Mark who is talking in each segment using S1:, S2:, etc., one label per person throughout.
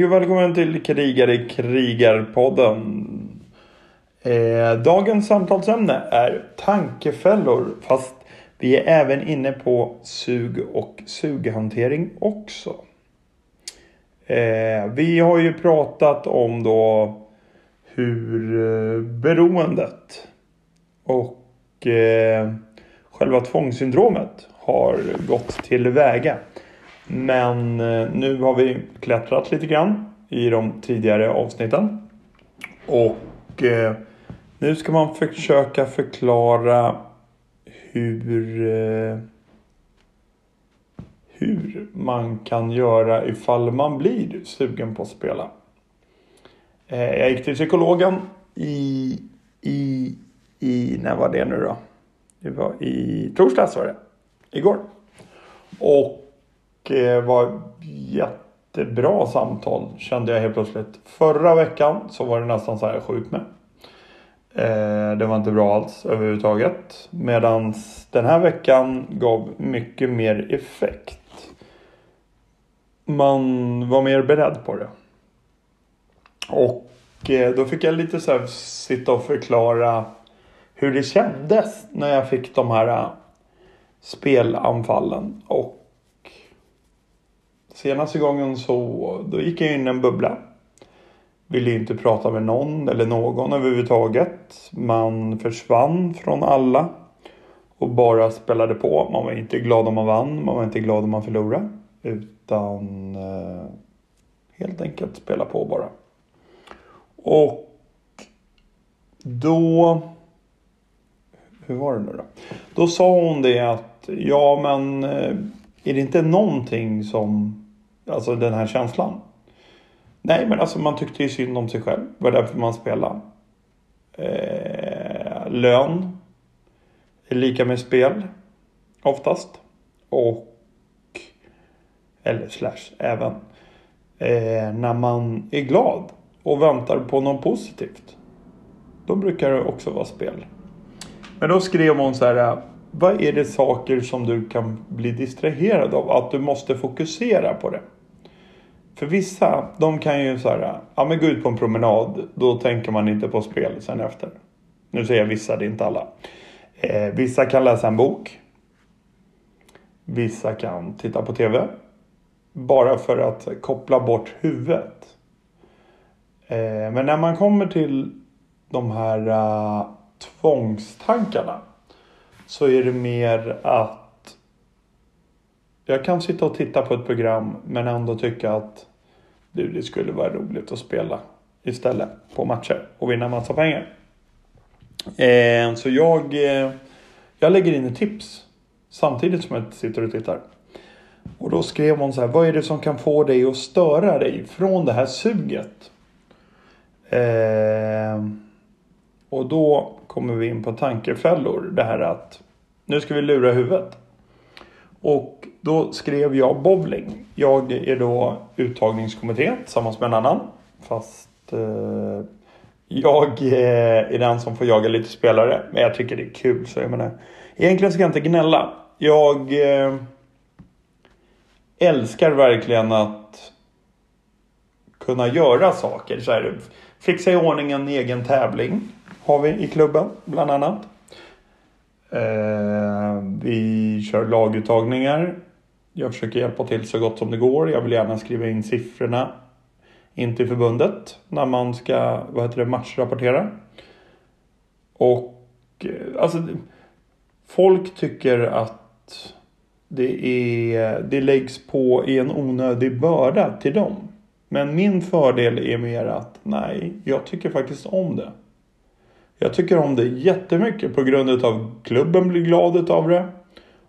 S1: Hej och välkommen till Krigare krigarpodden. Eh, dagens samtalsämne är tankefällor fast vi är även inne på sug och sughantering också. Eh, vi har ju pratat om då hur eh, beroendet och eh, själva tvångssyndromet har gått tillväga. Men eh, nu har vi klättrat lite grann i de tidigare avsnitten. Och eh, nu ska man försöka förklara hur, eh, hur man kan göra ifall man blir sugen på att spela. Jag gick till psykologen i, i, i, när var det nu då? Det var i torsdags var det. Igår. Och det var jättebra samtal kände jag helt plötsligt. Förra veckan så var det nästan så här skjut med. Eh, det var inte bra alls överhuvudtaget. Medan den här veckan gav mycket mer effekt. Man var mer beredd på det. Och eh, då fick jag lite så här sitta och förklara hur det kändes när jag fick de här spelanfallen. Och Senaste gången så då gick jag in i en bubbla. Ville inte prata med någon eller någon överhuvudtaget. Man försvann från alla. Och bara spelade på. Man var inte glad om man vann. Man var inte glad om man förlorade. Utan eh, helt enkelt spela på bara. Och då... Hur var det nu då? Då sa hon det att ja men eh, är det inte någonting som Alltså den här känslan. Nej, men alltså man tyckte ju synd om sig själv. Det var därför man spelade. Eh, lön är lika med spel. Oftast. Och eller slash även. Eh, när man är glad och väntar på något positivt. Då brukar det också vara spel. Men då skrev hon så här. Eh, Vad är det saker som du kan bli distraherad av? Att du måste fokusera på det. För vissa, de kan ju så här, ja men gå ut på en promenad. Då tänker man inte på spel sen efter. Nu säger jag vissa, det är inte alla. Eh, vissa kan läsa en bok. Vissa kan titta på TV. Bara för att koppla bort huvudet. Eh, men när man kommer till de här uh, tvångstankarna. Så är det mer att jag kan sitta och titta på ett program men ändå tycka att du, det skulle vara roligt att spela istället på matcher och vinna massa pengar. Eh, så jag, eh, jag lägger in ett tips samtidigt som jag sitter och tittar. Och då skrev hon så här, vad är det som kan få dig att störa dig från det här suget? Eh, och då kommer vi in på tankefällor. Det här att nu ska vi lura huvudet. Och då skrev jag bowling. Jag är då uttagningskommitté tillsammans med en annan. Fast eh, jag eh, är den som får jaga lite spelare. Men jag tycker det är kul så jag menar. Egentligen ska jag inte gnälla. Jag eh, älskar verkligen att kunna göra saker. Så här, fixa i ordning en egen tävling har vi i klubben bland annat. Eh, vi kör laguttagningar. Jag försöker hjälpa till så gott som det går. Jag vill gärna skriva in siffrorna in till förbundet när man ska vad heter det, matchrapportera. Och eh, alltså folk tycker att det, är, det läggs på i en onödig börda till dem. Men min fördel är mer att nej, jag tycker faktiskt om det. Jag tycker om det jättemycket på grund av att klubben blir glad av det.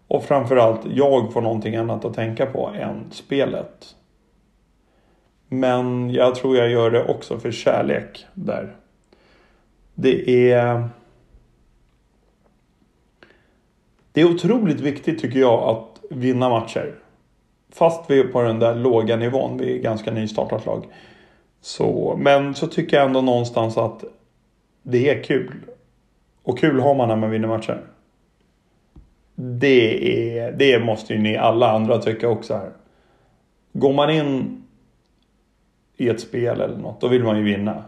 S1: Och framförallt jag får någonting annat att tänka på än spelet. Men jag tror jag gör det också för kärlek där. Det är... Det är otroligt viktigt tycker jag att vinna matcher. Fast vi är på den där låga nivån, vi är ganska nystartat lag. Så, men så tycker jag ändå någonstans att det är kul. Och kul har man när man vinner matcher. Det, är, det måste ju ni alla andra tycka också här. Går man in i ett spel eller något, då vill man ju vinna.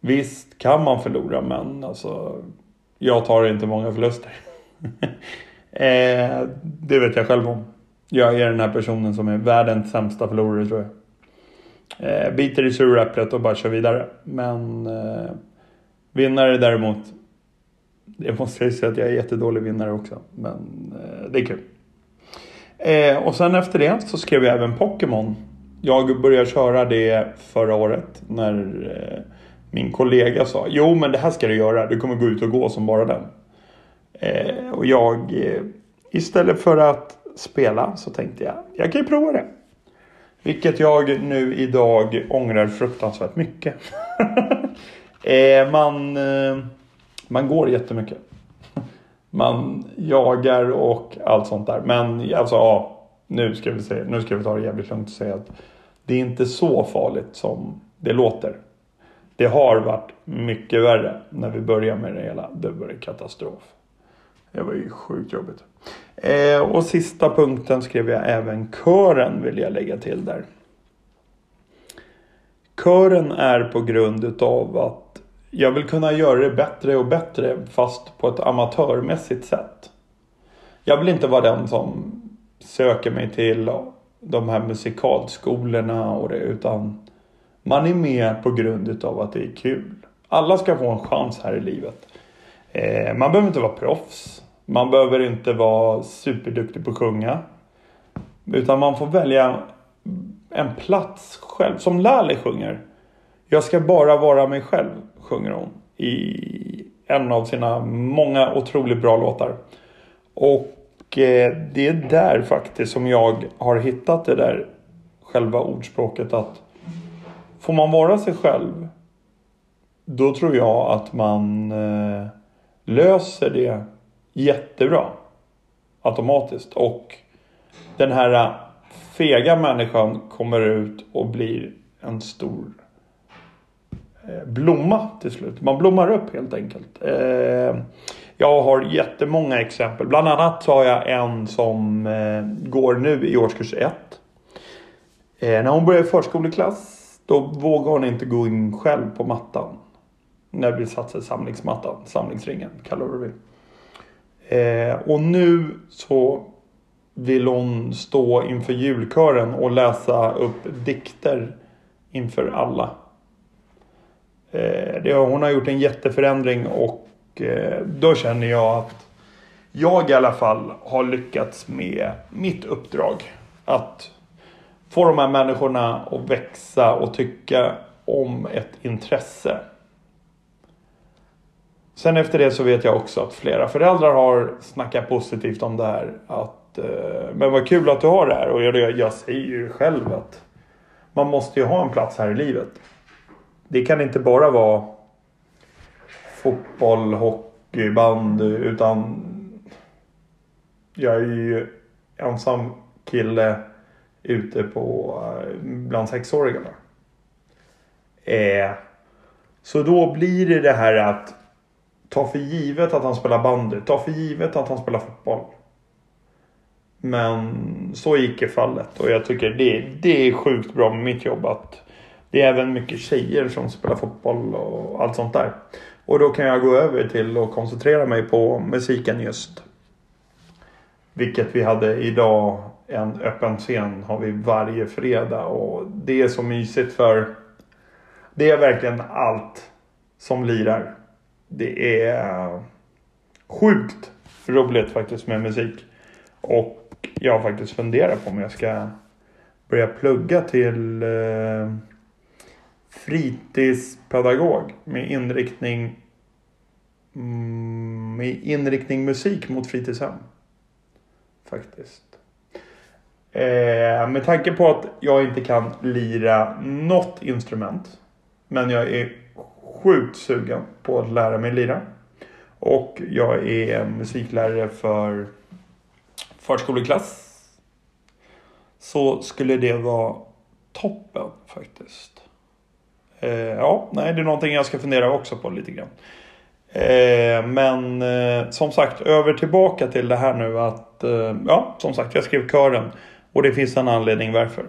S1: Visst kan man förlora men alltså jag tar inte många förluster. eh, det vet jag själv om. Jag är den här personen som är världens sämsta förlorare tror jag. Eh, biter i suräpplet och bara kör vidare. Men eh, vinnare däremot. Det måste jag säga att jag är jättedålig vinnare också. Men eh, det är kul. Eh, och sen efter det så skrev jag även Pokémon. Jag började köra det förra året när eh, min kollega sa Jo men det här ska du göra, du kommer gå ut och gå som bara den. Eh, och jag eh, istället för att spela så tänkte jag jag kan ju prova det. Vilket jag nu idag ångrar fruktansvärt mycket. Eh, man, eh, man går jättemycket. Man jagar och allt sånt där. Men alltså ja, nu ska vi, se, nu ska vi ta det jävligt lugnt och säga att det är inte så farligt som det låter. Det har varit mycket värre när vi började med det hela. Det var katastrof. Det var ju sjukt jobbigt. Eh, och sista punkten skrev jag även kören vill jag lägga till där. Kören är på grund utav att jag vill kunna göra det bättre och bättre fast på ett amatörmässigt sätt. Jag vill inte vara den som söker mig till de här musikalskolorna och det utan man är med på grund utav att det är kul. Alla ska få en chans här i livet. Eh, man behöver inte vara proffs. Man behöver inte vara superduktig på att sjunga. Utan man får välja en plats själv. Som Lali sjunger. Jag ska bara vara mig själv, sjunger hon. I en av sina många otroligt bra låtar. Och eh, det är där faktiskt som jag har hittat det där själva ordspråket att får man vara sig själv då tror jag att man eh, löser det jättebra automatiskt. Och den här äh, fega människan kommer ut och blir en stor äh, blomma till slut. Man blommar upp helt enkelt. Äh, jag har jättemånga exempel. Bland annat så har jag en som går nu i årskurs 1. När hon börjar i förskoleklass då vågar hon inte gå in själv på mattan. När vi satsar samlingsmattan, samlingsringen kallar vi det. Eh, och nu så vill hon stå inför julkören och läsa upp dikter inför alla. Eh, det, hon har gjort en jätteförändring och eh, då känner jag att jag i alla fall har lyckats med mitt uppdrag. Att få de här människorna att växa och tycka om ett intresse. Sen efter det så vet jag också att flera föräldrar har snackat positivt om det här. Att, eh, men vad kul att du har det här. Och jag, jag säger ju själv att man måste ju ha en plats här i livet. Det kan inte bara vara fotboll, hockey, bandy. Utan jag är ju ensam kille ute på, eh, bland sexåringarna. Eh, så då blir det det här att ta för givet att han spelar bandy. Ta för givet att han spelar fotboll. Men så gick i fallet och jag tycker det, det är sjukt bra med mitt jobb att det är även mycket tjejer som spelar fotboll och allt sånt där. Och då kan jag gå över till att koncentrera mig på musiken just. Vilket vi hade idag en öppen scen har vi varje fredag och det är så mysigt för det är verkligen allt som lirar. Det är eh, sjukt roligt faktiskt med musik. Och jag har faktiskt funderat på om jag ska börja plugga till eh, fritidspedagog med inriktning mm, med inriktning musik mot fritidshem. Faktiskt. Eh, med tanke på att jag inte kan lira något instrument. Men jag är sjukt sugen på att lära mig lira. Och jag är musiklärare för förskoleklass. Så skulle det vara toppen faktiskt. Eh, ja, nej, det är någonting jag ska fundera också på lite grann. Eh, men eh, som sagt, över tillbaka till det här nu att, eh, ja, som sagt, jag skrev kören. Och det finns en anledning varför.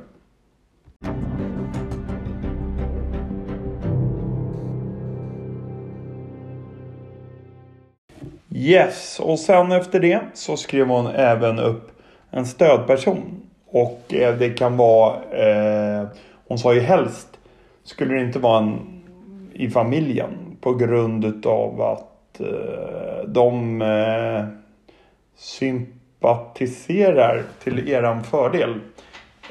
S1: Yes, och sen efter det så skrev hon även upp en stödperson. Och eh, det kan vara, eh, hon sa ju helst skulle det inte vara en i familjen på grund utav att eh, de eh, sympatiserar till eran fördel.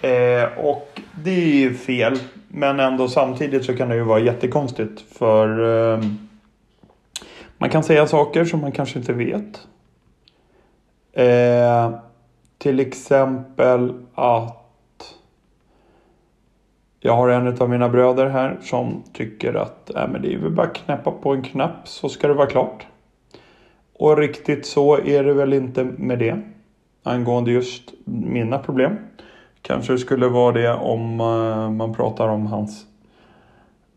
S1: Eh, och det är ju fel. Men ändå samtidigt så kan det ju vara jättekonstigt. För eh, man kan säga saker som man kanske inte vet. Eh, till exempel att jag har en av mina bröder här som tycker att äh, men det är väl bara att knäppa på en knapp så ska det vara klart. Och riktigt så är det väl inte med det. Angående just mina problem. Kanske skulle vara det om eh, man pratar om hans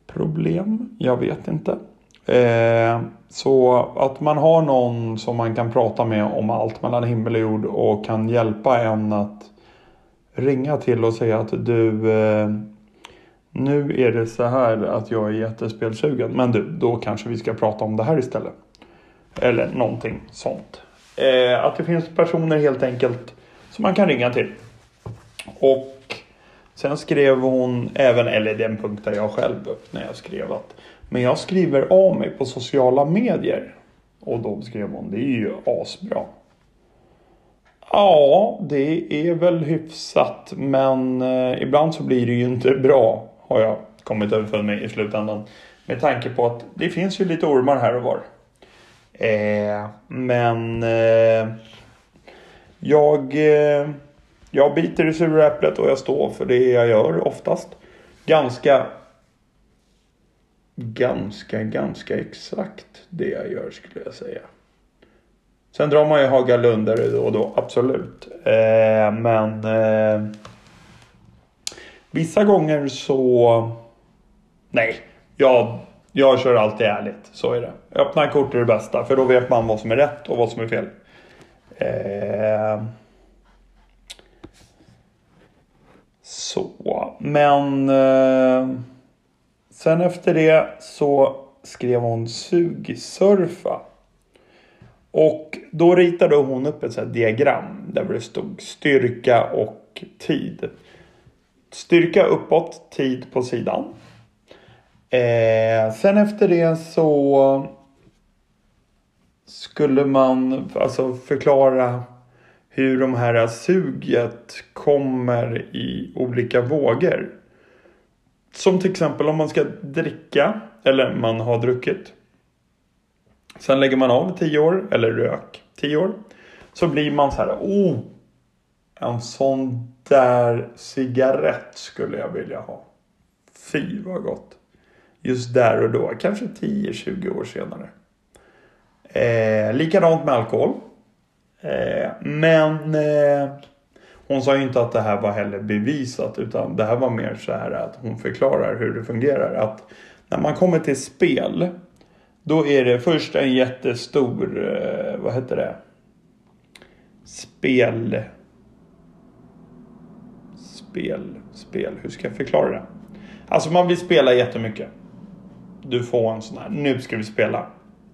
S1: problem. Jag vet inte. Eh, så att man har någon som man kan prata med om allt mellan himmel och jord och kan hjälpa en att ringa till och säga att du eh, nu är det så här att jag är jättespelsugen. Men du, då kanske vi ska prata om det här istället. Eller någonting sånt. Eh, att det finns personer helt enkelt som man kan ringa till. Och sen skrev hon även, eller den punkten jag själv upp när jag skrev att men jag skriver av mig på sociala medier. Och då skrev hon, det är ju asbra. Ja, det är väl hyfsat men eh, ibland så blir det ju inte bra har jag kommit överfund med i slutändan. Med tanke på att det finns ju lite ormar här och var. Eh, men eh, jag, eh, jag biter i sura äpplet och jag står för det jag gör oftast. Ganska, ganska, ganska exakt det jag gör skulle jag säga. Sen drar man ju Hagalundare då och då, absolut. Eh, men eh, Vissa gånger så... Nej, jag, jag kör alltid ärligt. Så är det. Öppna kort är det bästa. För då vet man vad som är rätt och vad som är fel. Eh... Så, men... Eh, Sen efter det så skrev hon sugsurfa. Och då ritade hon upp ett så diagram där det stod styrka och tid. Styrka uppåt, tid på sidan. Eh, sen efter det så skulle man alltså förklara hur de här suget kommer i olika vågor. Som till exempel om man ska dricka eller man har druckit. Sen lägger man av 10 år eller rök 10 år. Så blir man så här, oh, en sån där cigarett skulle jag vilja ha. Fy vad gott. Just där och då, kanske 10-20 år senare. Eh, likadant med alkohol. Eh, men eh, hon sa ju inte att det här var heller bevisat utan det här var mer så här att hon förklarar hur det fungerar. Att när man kommer till spel då är det först en jättestor, eh, vad heter det? Spel spel, spel, hur ska jag förklara det? Alltså man vill spela jättemycket. Du får en sån här, nu ska vi spela.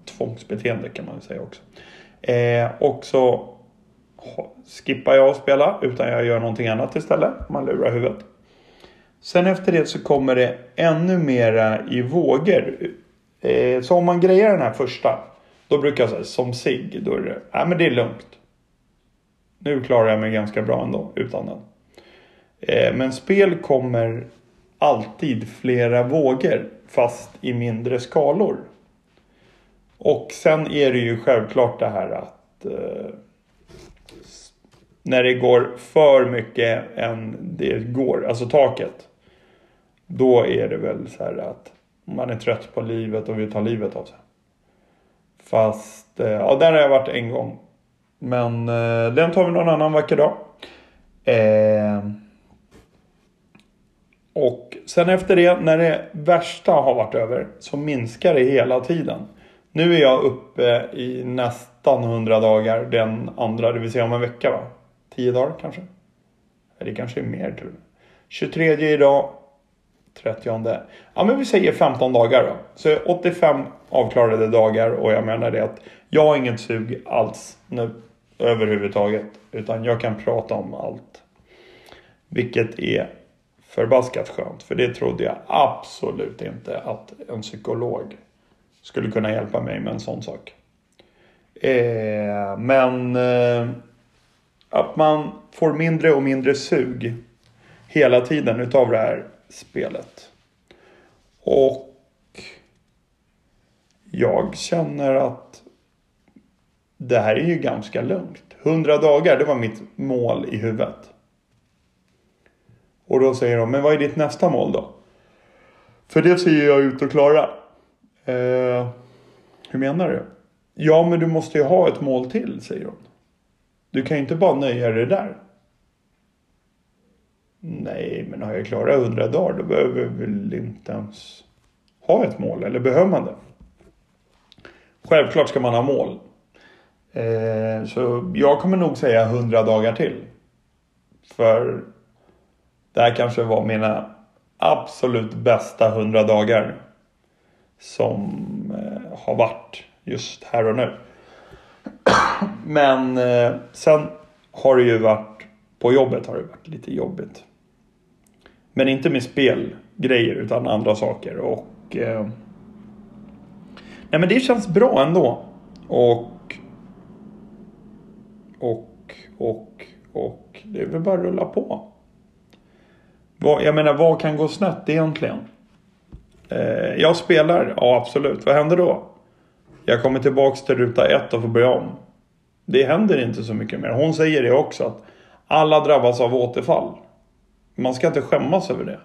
S1: Tvångsbeteende kan man säga också. Eh, och så skippar jag att spela utan jag gör någonting annat istället. Man lurar huvudet. Sen efter det så kommer det ännu mera i vågor. Eh, så om man grejer den här första. Då brukar jag säga som sig. Då är det, nej men det är lugnt. Nu klarar jag mig ganska bra ändå utan den. Eh, men spel kommer alltid flera vågor fast i mindre skalor. Och sen är det ju självklart det här att eh, när det går för mycket än det går, alltså taket. Då är det väl så här att man är trött på livet och vill ta livet av sig. Fast, eh, ja där har jag varit en gång. Men eh, den tar vi någon annan vacker dag. Eh, och sen efter det, när det värsta har varit över, så minskar det hela tiden. Nu är jag uppe i nästan 100 dagar den andra, det vill säga om en vecka va? 10 dagar kanske? Det kanske är mer till 23 idag, 30. Ja men vi säger 15 dagar då. Så 85 avklarade dagar och jag menar det att jag har inget sug alls nu överhuvudtaget. Utan jag kan prata om allt. Vilket är förbaskat skönt. För det trodde jag absolut inte att en psykolog skulle kunna hjälpa mig med en sån sak. Eh, men eh, att man får mindre och mindre sug hela tiden utav det här spelet. Och jag känner att det här är ju ganska lugnt. 100 dagar, det var mitt mål i huvudet. Och då säger de, men vad är ditt nästa mål då? För det ser jag ut att klara. Eh, hur menar du? Ja, men du måste ju ha ett mål till, säger hon. Du kan ju inte bara nöja dig där. Nej, men har jag klarat 100 dagar då behöver vi väl inte ens ha ett mål. Eller behöver man det? Självklart ska man ha mål. Eh, så jag kommer nog säga 100 dagar till. För det här kanske var mina absolut bästa 100 dagar. Som eh, har varit just här och nu. Men eh, sen har det ju varit på jobbet har det varit lite jobbigt. Men inte med spelgrejer utan andra saker. Och eh, Nej men det känns bra ändå. Och och och och det är väl bara att rulla på. Vad, jag menar vad kan gå snett egentligen? Eh, jag spelar, ja absolut. Vad händer då? Jag kommer tillbaks till ruta ett och får börja om. Det händer inte så mycket mer. Hon säger det också att alla drabbas av återfall. Man ska inte skämmas över det.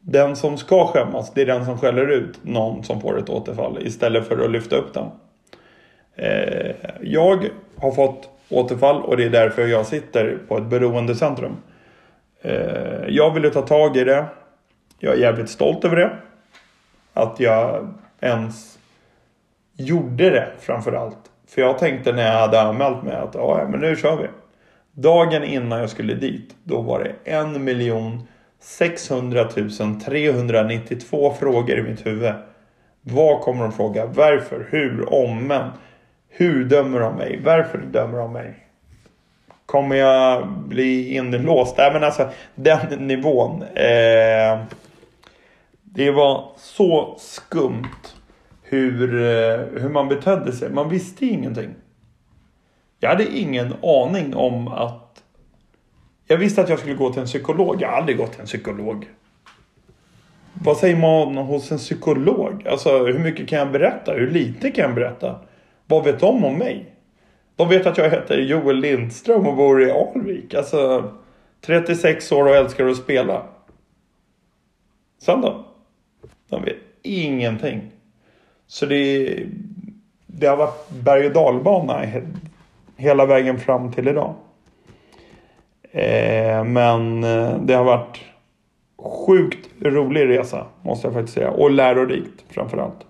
S1: Den som ska skämmas, det är den som skäller ut någon som får ett återfall istället för att lyfta upp den. Eh, jag har fått återfall och det är därför jag sitter på ett beroendecentrum. Eh, jag ville ta tag i det. Jag är jävligt stolt över det. Att jag ens gjorde det framförallt. För jag tänkte när jag hade anmält mig att ja, men nu kör vi. Dagen innan jag skulle dit, då var det en miljon 600 392 frågor i mitt huvud. Vad kommer de fråga? Varför? Hur? Om? Men? Hur dömer de mig? Varför dömer de mig? Kommer jag bli inlåst? Nej men alltså den nivån. Eh, det var så skumt hur, eh, hur man betedde sig. Man visste ingenting. Jag hade ingen aning om att... Jag visste att jag skulle gå till en psykolog. Jag har aldrig gått till en psykolog. Vad säger man hos en psykolog? Alltså hur mycket kan jag berätta? Hur lite kan jag berätta? Vad vet de om mig? De vet att jag heter Joel Lindström och bor i Alvik. Alltså 36 år och älskar att spela. Sen då? De vet ingenting. Så det, det har varit berg och dalbana hela vägen fram till idag. Eh, men eh, det har varit sjukt rolig resa måste jag faktiskt säga. Och lärorikt framförallt.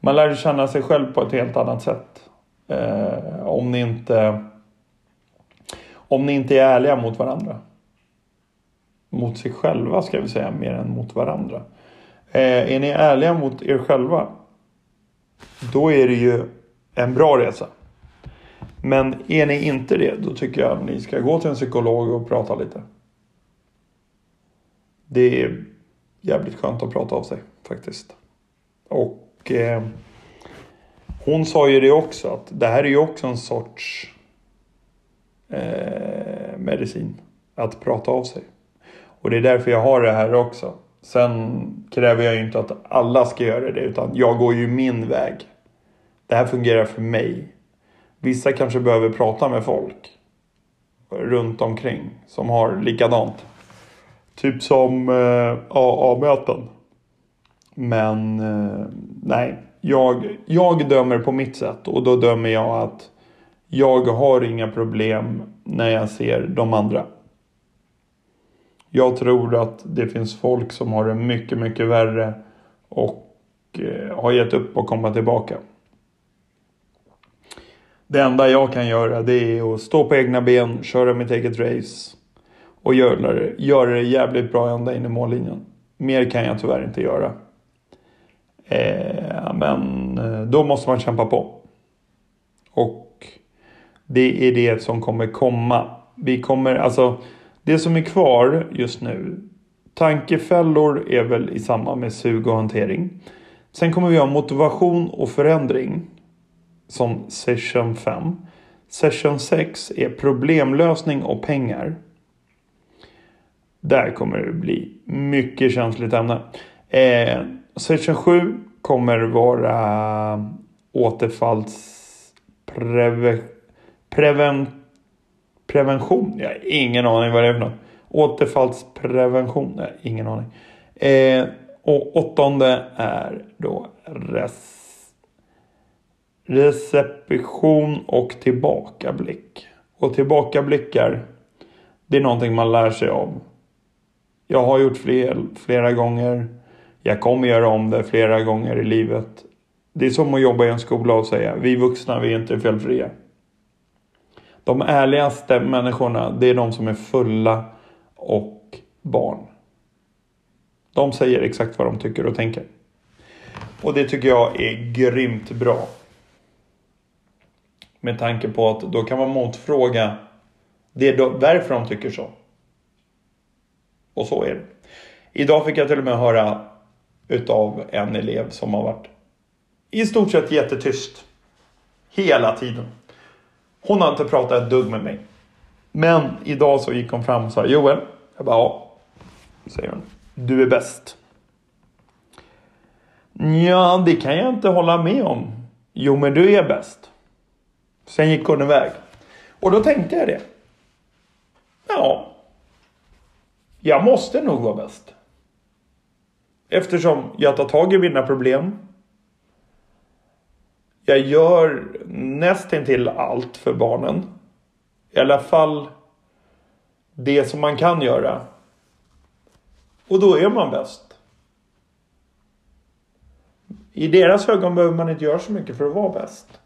S1: Man lär känna sig själv på ett helt annat sätt. Eh, om ni inte om ni inte är ärliga mot varandra. Mot sig själva ska vi säga mer än mot varandra. Eh, är ni ärliga mot er själva. Då är det ju en bra resa. Men är ni inte det, då tycker jag att ni ska gå till en psykolog och prata lite. Det är jävligt skönt att prata av sig faktiskt. Och eh, hon sa ju det också att det här är ju också en sorts eh, medicin. Att prata av sig. Och det är därför jag har det här också. Sen kräver jag ju inte att alla ska göra det utan jag går ju min väg. Det här fungerar för mig. Vissa kanske behöver prata med folk runt omkring som har likadant. Typ som eh, AA-möten. Men eh, nej, jag, jag dömer på mitt sätt och då dömer jag att jag har inga problem när jag ser de andra. Jag tror att det finns folk som har det mycket, mycket värre och eh, har gett upp och komma tillbaka. Det enda jag kan göra det är att stå på egna ben, köra mitt eget race och göra det, göra det jävligt bra ända in i mållinjen. Mer kan jag tyvärr inte göra. Eh, men eh, då måste man kämpa på. Och det är det som kommer komma. Vi kommer, alltså det som är kvar just nu. Tankefällor är väl i samband med sug och hantering. Sen kommer vi ha motivation och förändring. Som session 5. Session 6 är problemlösning och pengar. Där kommer det bli mycket känsligt ämne. Eh, session 7 kommer vara återfallsprevention. Prevention? Jag har ingen aning vad det är för något. Återfallsprevention? Jag har ingen aning. Eh, och åttonde är då res reception och tillbakablick. Och tillbakablickar, det är någonting man lär sig av. Jag har gjort fel flera gånger. Jag kommer göra om det flera gånger i livet. Det är som att jobba i en skola och säga vi vuxna, vi är inte felfria. De ärligaste människorna, det är de som är fulla och barn. De säger exakt vad de tycker och tänker. Och det tycker jag är grymt bra. Med tanke på att då kan man motfråga det är varför de tycker så. Och så är det. Idag fick jag till och med höra utav en elev som har varit i stort sett jättetyst. Hela tiden. Hon har inte pratat ett dugg med mig. Men idag så gick hon fram och sa Joel. Jag bara ja. Säger hon. Du är bäst. Ja, det kan jag inte hålla med om. Jo, men du är bäst. Sen gick hon iväg. Och då tänkte jag det. Ja. Jag måste nog vara bäst. Eftersom jag tar tag i mina problem. Jag gör nästintill allt för barnen. I alla fall det som man kan göra. Och då är man bäst. I deras ögon behöver man inte göra så mycket för att vara bäst.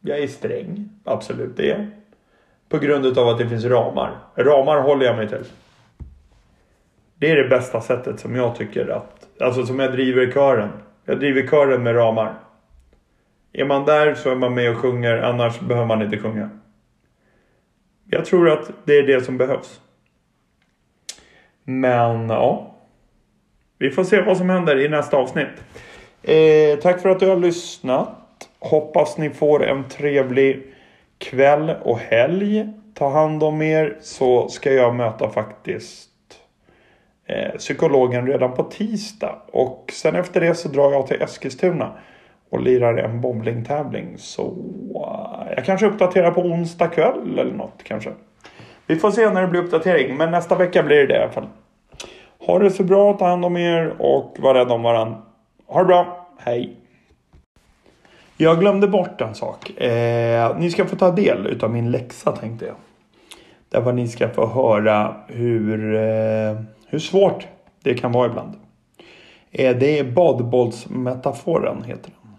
S1: Jag är sträng, absolut det. På grund av att det finns ramar. Ramar håller jag mig till. Det är det bästa sättet som jag tycker att, alltså som jag driver kören. Jag driver kören med ramar. Är man där så är man med och sjunger, annars behöver man inte sjunga. Jag tror att det är det som behövs. Men ja. Vi får se vad som händer i nästa avsnitt. Eh, tack för att du har lyssnat. Hoppas ni får en trevlig kväll och helg. Ta hand om er så ska jag möta faktiskt Eh, psykologen redan på tisdag. Och sen efter det så drar jag till Eskilstuna och lirar en bowlingtävling. Så eh, jag kanske uppdaterar på onsdag kväll eller något kanske. Vi får se när det blir uppdatering, men nästa vecka blir det det i alla fall. Ha det så bra, ta hand om er och var rädda om varandra. Ha det bra, hej! Jag glömde bort en sak. Eh, ni ska få ta del utav min läxa tänkte jag. Därför ni ska få höra hur, eh, hur svårt det kan vara ibland. Eh, det är badbollsmetaforen heter den.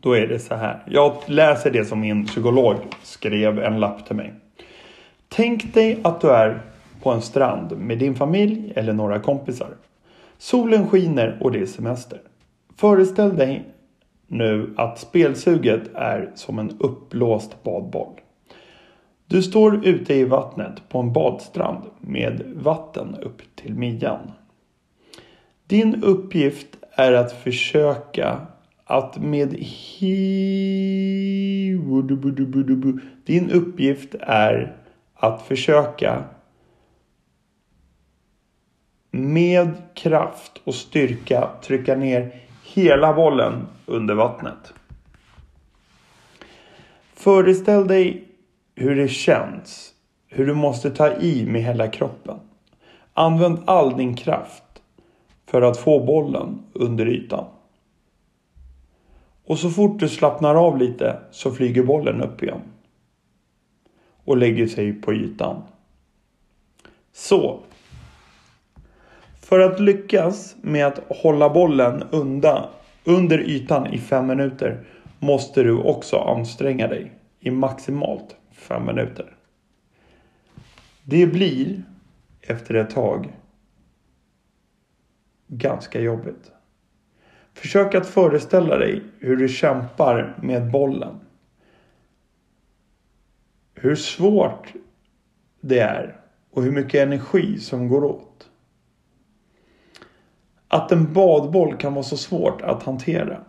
S1: Då är det så här. Jag läser det som min psykolog skrev en lapp till mig. Tänk dig att du är på en strand med din familj eller några kompisar. Solen skiner och det är semester. Föreställ dig nu att spelsuget är som en uppblåst badboll. Du står ute i vattnet på en badstrand med vatten upp till midjan. Din uppgift är att försöka att med hi... Din uppgift är att försöka med kraft och styrka trycka ner hela bollen under vattnet. Föreställ dig hur det känns, hur du måste ta i med hela kroppen. Använd all din kraft för att få bollen under ytan. Och så fort du slappnar av lite så flyger bollen upp igen. Och lägger sig på ytan. Så. För att lyckas med att hålla bollen undan, under ytan i fem minuter måste du också anstränga dig i maximalt 45 minuter. Det blir efter ett tag ganska jobbigt. Försök att föreställa dig hur du kämpar med bollen. Hur svårt det är och hur mycket energi som går åt. Att en badboll kan vara så svårt att hantera.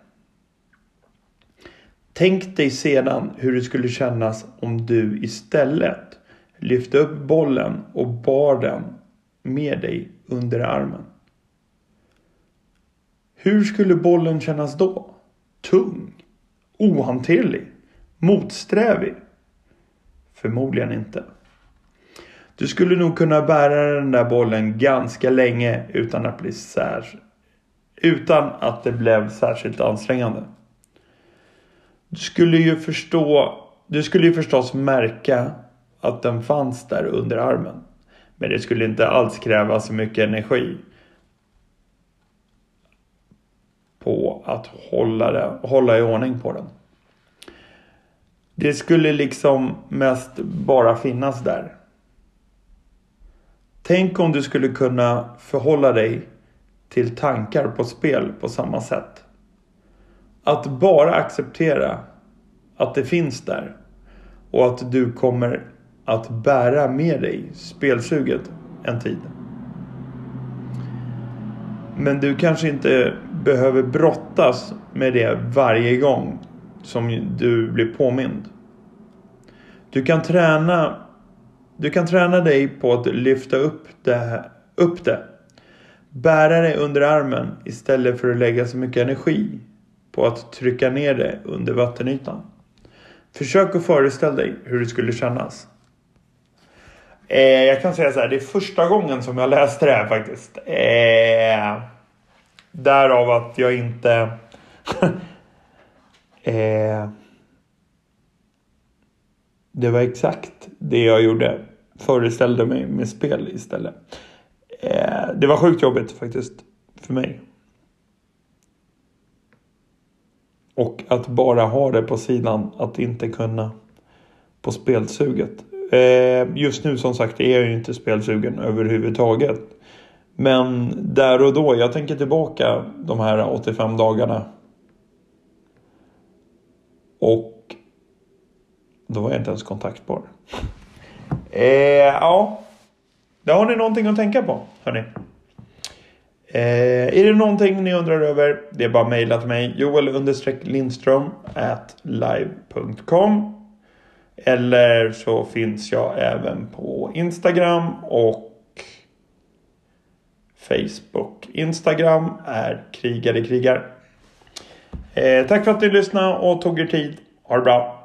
S1: Tänk dig sedan hur det skulle kännas om du istället lyfte upp bollen och bar den med dig under armen. Hur skulle bollen kännas då? Tung? Ohanterlig? Motsträvig? Förmodligen inte. Du skulle nog kunna bära den där bollen ganska länge utan att bli särs utan att det blev särskilt ansträngande. Du skulle ju förstå, du skulle ju förstås märka att den fanns där under armen. Men det skulle inte alls kräva så mycket energi på att hålla, det, hålla i ordning på den. Det skulle liksom mest bara finnas där. Tänk om du skulle kunna förhålla dig till tankar på spel på samma sätt. Att bara acceptera att det finns där och att du kommer att bära med dig spelsuget en tid. Men du kanske inte behöver brottas med det varje gång som du blir påmind. Du kan träna du kan träna dig på att lyfta upp det, upp det. Bära det under armen istället för att lägga så mycket energi på att trycka ner det under vattenytan. Försök att föreställa dig hur det skulle kännas. Eh, jag kan säga så här, det är första gången som jag läste det här faktiskt. Eh, därav att jag inte... eh, det var exakt det jag gjorde. Föreställde mig med spel istället. Eh, det var sjukt jobbigt faktiskt för mig. Och att bara ha det på sidan, att inte kunna på spelsuget. Eh, just nu som sagt är jag ju inte spelsugen överhuvudtaget. Men där och då, jag tänker tillbaka de här 85 dagarna. Och då var jag inte ens kontaktbar. Eh, ja, där har ni någonting att tänka på, hörni. Eh, är det någonting ni undrar över? Det är bara att mejla till mig. Joel Lindström at live.com Eller så finns jag även på Instagram och Facebook. Instagram är krigare krigar. Eh, tack för att ni lyssnade och tog er tid. Ha det bra.